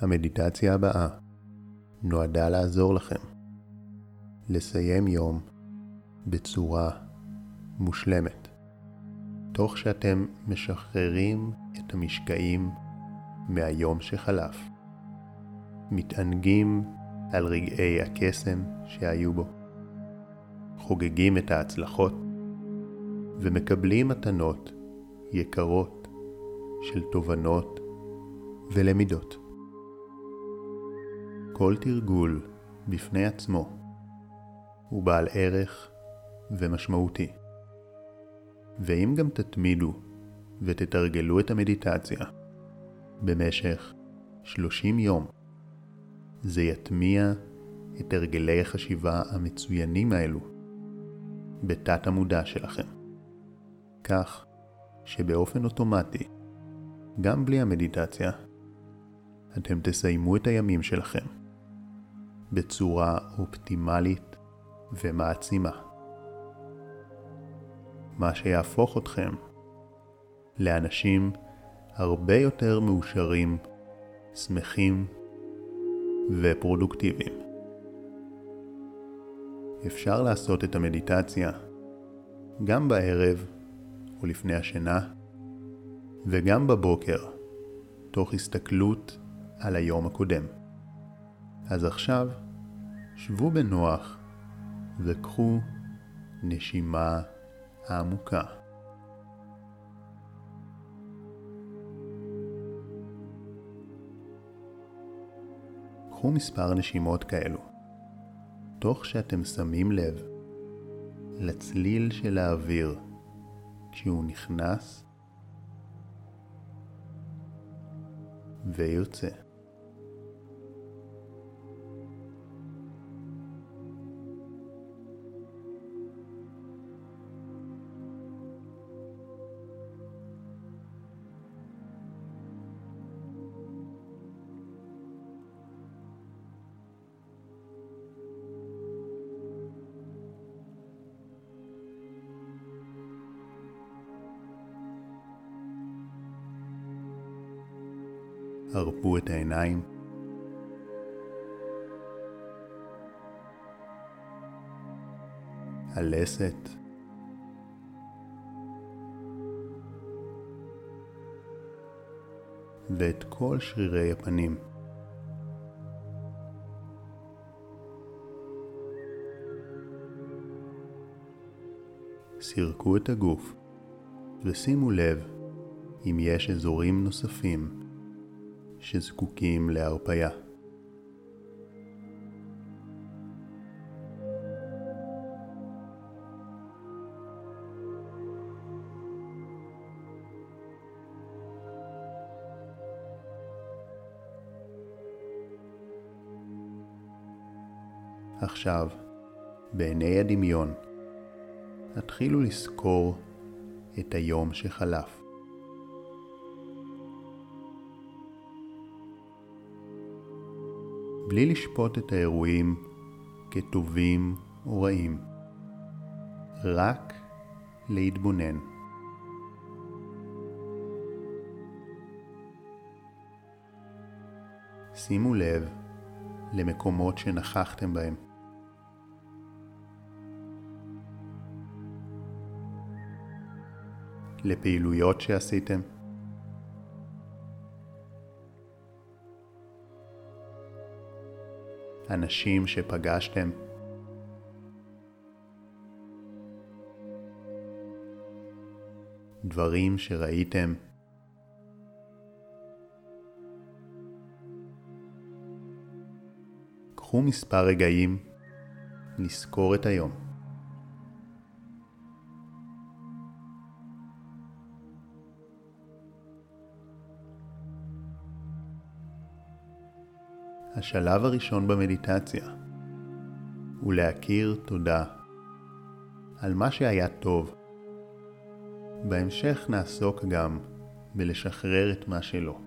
המדיטציה הבאה נועדה לעזור לכם לסיים יום בצורה מושלמת, תוך שאתם משחררים את המשקעים מהיום שחלף, מתענגים על רגעי הקסם שהיו בו, חוגגים את ההצלחות ומקבלים מתנות יקרות של תובנות ולמידות. כל תרגול בפני עצמו הוא בעל ערך ומשמעותי. ואם גם תתמידו ותתרגלו את המדיטציה במשך 30 יום, זה יטמיע את הרגלי החשיבה המצוינים האלו בתת המודע שלכם, כך שבאופן אוטומטי, גם בלי המדיטציה, אתם תסיימו את הימים שלכם בצורה אופטימלית ומעצימה. מה שיהפוך אתכם לאנשים הרבה יותר מאושרים, שמחים ופרודוקטיביים. אפשר לעשות את המדיטציה גם בערב או לפני השינה, וגם בבוקר, תוך הסתכלות על היום הקודם. אז עכשיו, שבו בנוח וקחו נשימה עמוקה. קחו מספר נשימות כאלו, תוך שאתם שמים לב לצליל של האוויר כשהוא נכנס ויוצא. הרפו את העיניים. הלסת. ואת כל שרירי הפנים. סירקו את הגוף ושימו לב אם יש אזורים נוספים שזקוקים להרפייה. עכשיו, בעיני הדמיון, התחילו לזכור את היום שחלף. בלי לשפוט את האירועים כטובים או רעים, רק להתבונן. שימו לב למקומות שנכחתם בהם. לפעילויות שעשיתם. אנשים שפגשתם. דברים שראיתם. קחו מספר רגעים לזכור את היום. השלב הראשון במדיטציה הוא להכיר תודה על מה שהיה טוב. בהמשך נעסוק גם בלשחרר את מה שלא.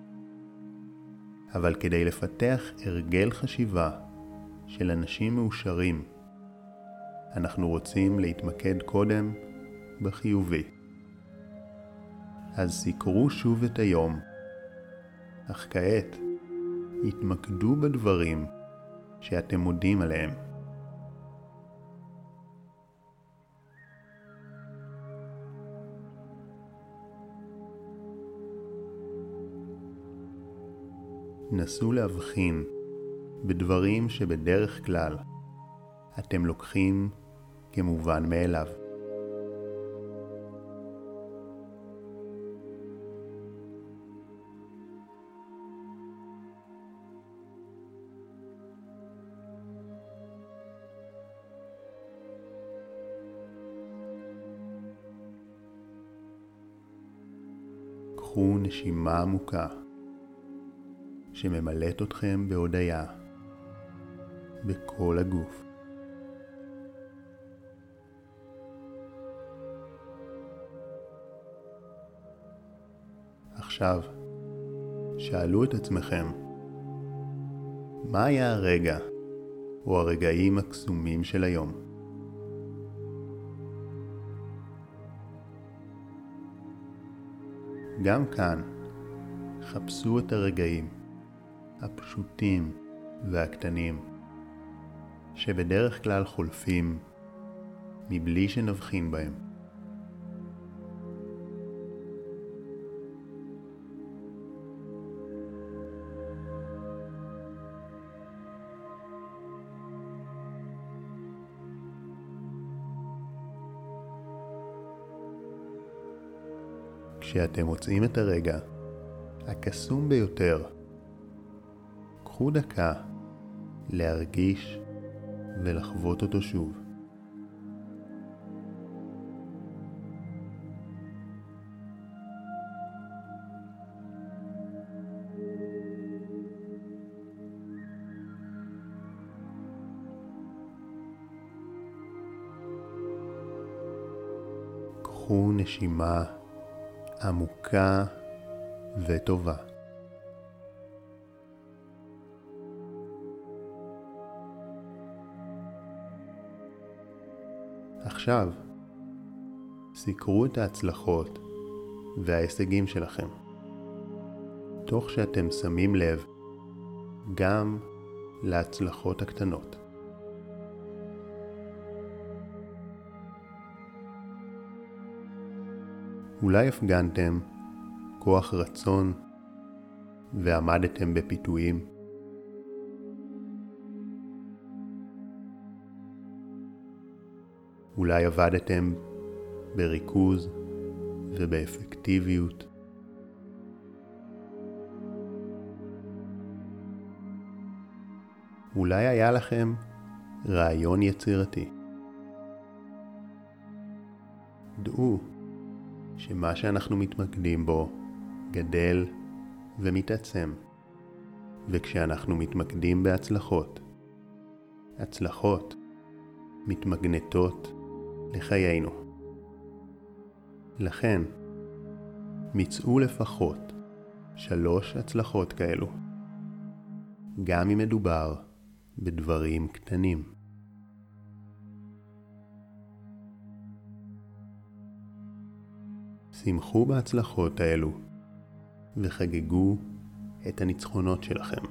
אבל כדי לפתח הרגל חשיבה של אנשים מאושרים, אנחנו רוצים להתמקד קודם בחיובי. אז סיקרו שוב את היום, אך כעת התמקדו בדברים שאתם מודים עליהם. נסו להבחין בדברים שבדרך כלל אתם לוקחים כמובן מאליו. קחו נשימה עמוקה שממלאת אתכם בהודיה בכל הגוף. עכשיו, שאלו את עצמכם, מה היה הרגע או הרגעים הקסומים של היום? גם כאן, חפשו את הרגעים הפשוטים והקטנים שבדרך כלל חולפים מבלי שנבחין בהם. כשאתם מוצאים את הרגע הקסום ביותר, קחו דקה להרגיש ולחוות אותו שוב. קחו נשימה עמוקה וטובה. עכשיו, סיקרו את ההצלחות וההישגים שלכם, תוך שאתם שמים לב גם להצלחות הקטנות. אולי הפגנתם כוח רצון ועמדתם בפיתויים. אולי עבדתם בריכוז ובאפקטיביות. אולי היה לכם רעיון יצירתי. דעו שמה שאנחנו מתמקדים בו גדל ומתעצם, וכשאנחנו מתמקדים בהצלחות, הצלחות מתמגנטות לחיינו. לכן, מצאו לפחות שלוש הצלחות כאלו, גם אם מדובר בדברים קטנים. שמחו בהצלחות האלו וחגגו את הניצחונות שלכם.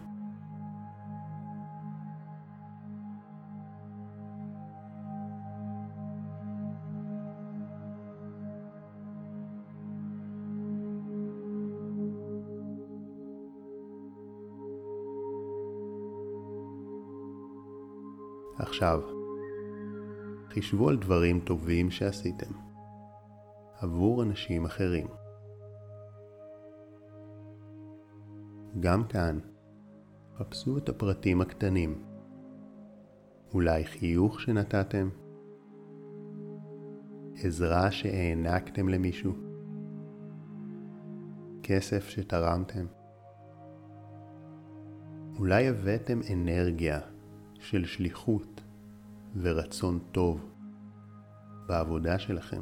עכשיו, חישבו על דברים טובים שעשיתם. עבור אנשים אחרים. גם כאן, חפשו את הפרטים הקטנים. אולי חיוך שנתתם? עזרה שהענקתם למישהו? כסף שתרמתם? אולי הבאתם אנרגיה של שליחות ורצון טוב בעבודה שלכם.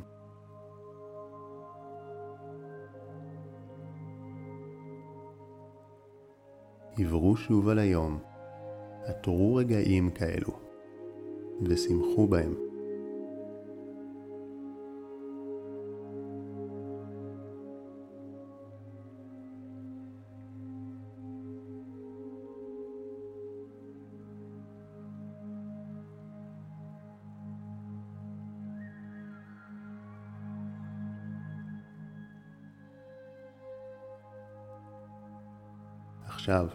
עברו שוב על היום, עטרו רגעים כאלו, ושמחו בהם. עכשיו,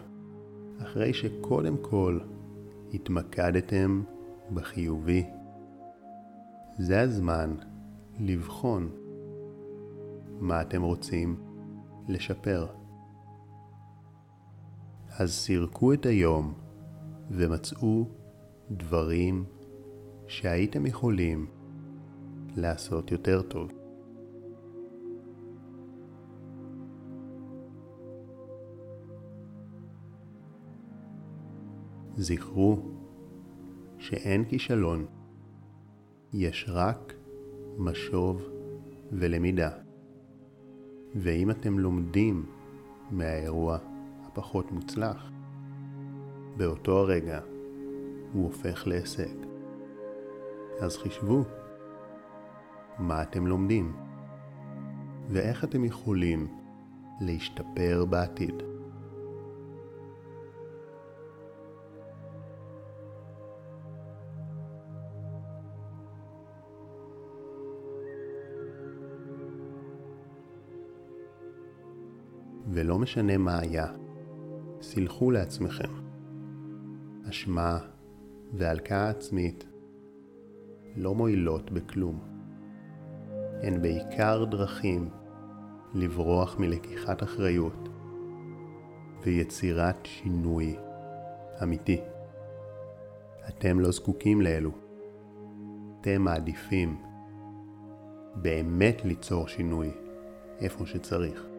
אחרי שקודם כל התמקדתם בחיובי, זה הזמן לבחון מה אתם רוצים לשפר. אז סירקו את היום ומצאו דברים שהייתם יכולים לעשות יותר טוב. זכרו שאין כישלון, יש רק משוב ולמידה. ואם אתם לומדים מהאירוע הפחות מוצלח, באותו הרגע הוא הופך להישג. אז חישבו מה אתם לומדים ואיך אתם יכולים להשתפר בעתיד. משנה מה היה, סילחו לעצמכם. אשמה והלקאה עצמית לא מועילות בכלום. הן בעיקר דרכים לברוח מלקיחת אחריות ויצירת שינוי אמיתי. אתם לא זקוקים לאלו. אתם מעדיפים באמת ליצור שינוי איפה שצריך.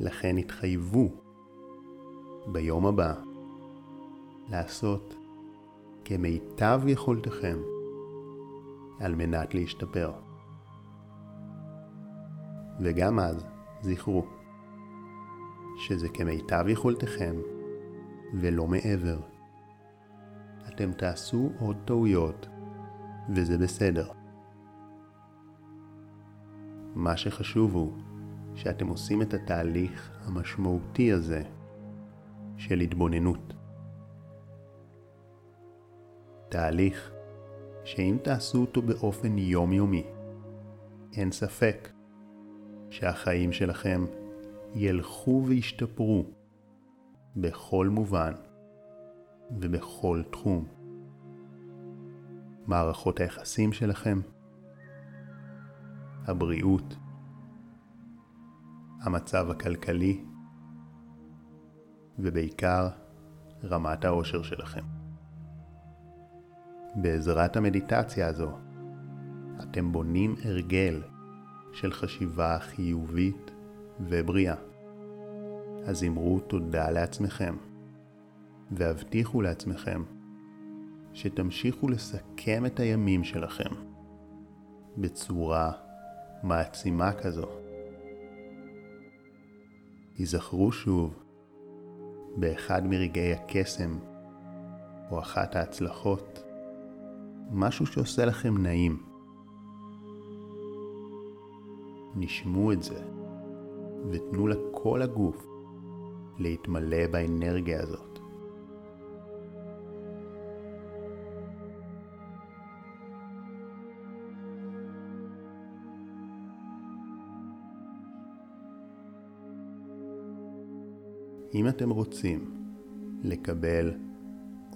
לכן התחייבו ביום הבא לעשות כמיטב יכולתכם על מנת להשתפר. וגם אז זכרו שזה כמיטב יכולתכם ולא מעבר. אתם תעשו עוד טעויות וזה בסדר. מה שחשוב הוא שאתם עושים את התהליך המשמעותי הזה של התבוננות. תהליך שאם תעשו אותו באופן יומיומי, אין ספק שהחיים שלכם ילכו וישתפרו בכל מובן ובכל תחום. מערכות היחסים שלכם, הבריאות, המצב הכלכלי, ובעיקר רמת האושר שלכם. בעזרת המדיטציה הזו, אתם בונים הרגל של חשיבה חיובית ובריאה. אז אמרו תודה לעצמכם, והבטיחו לעצמכם שתמשיכו לסכם את הימים שלכם בצורה מעצימה כזו. היזכרו שוב באחד מרגעי הקסם או אחת ההצלחות, משהו שעושה לכם נעים. נשמו את זה ותנו לכל הגוף להתמלא באנרגיה הזאת. אם אתם רוצים לקבל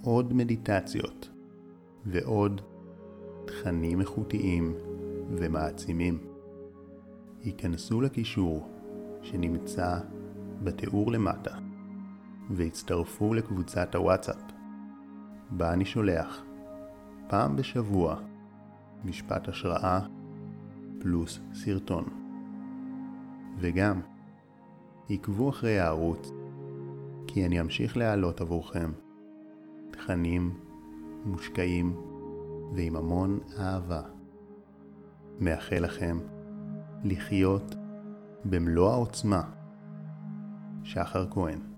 עוד מדיטציות ועוד תכנים איכותיים ומעצימים, היכנסו לקישור שנמצא בתיאור למטה והצטרפו לקבוצת הוואטסאפ בה אני שולח פעם בשבוע משפט השראה פלוס סרטון. וגם עקבו אחרי הערוץ כי אני אמשיך להעלות עבורכם תכנים מושקעים ועם המון אהבה. מאחל לכם לחיות במלוא העוצמה. שחר כהן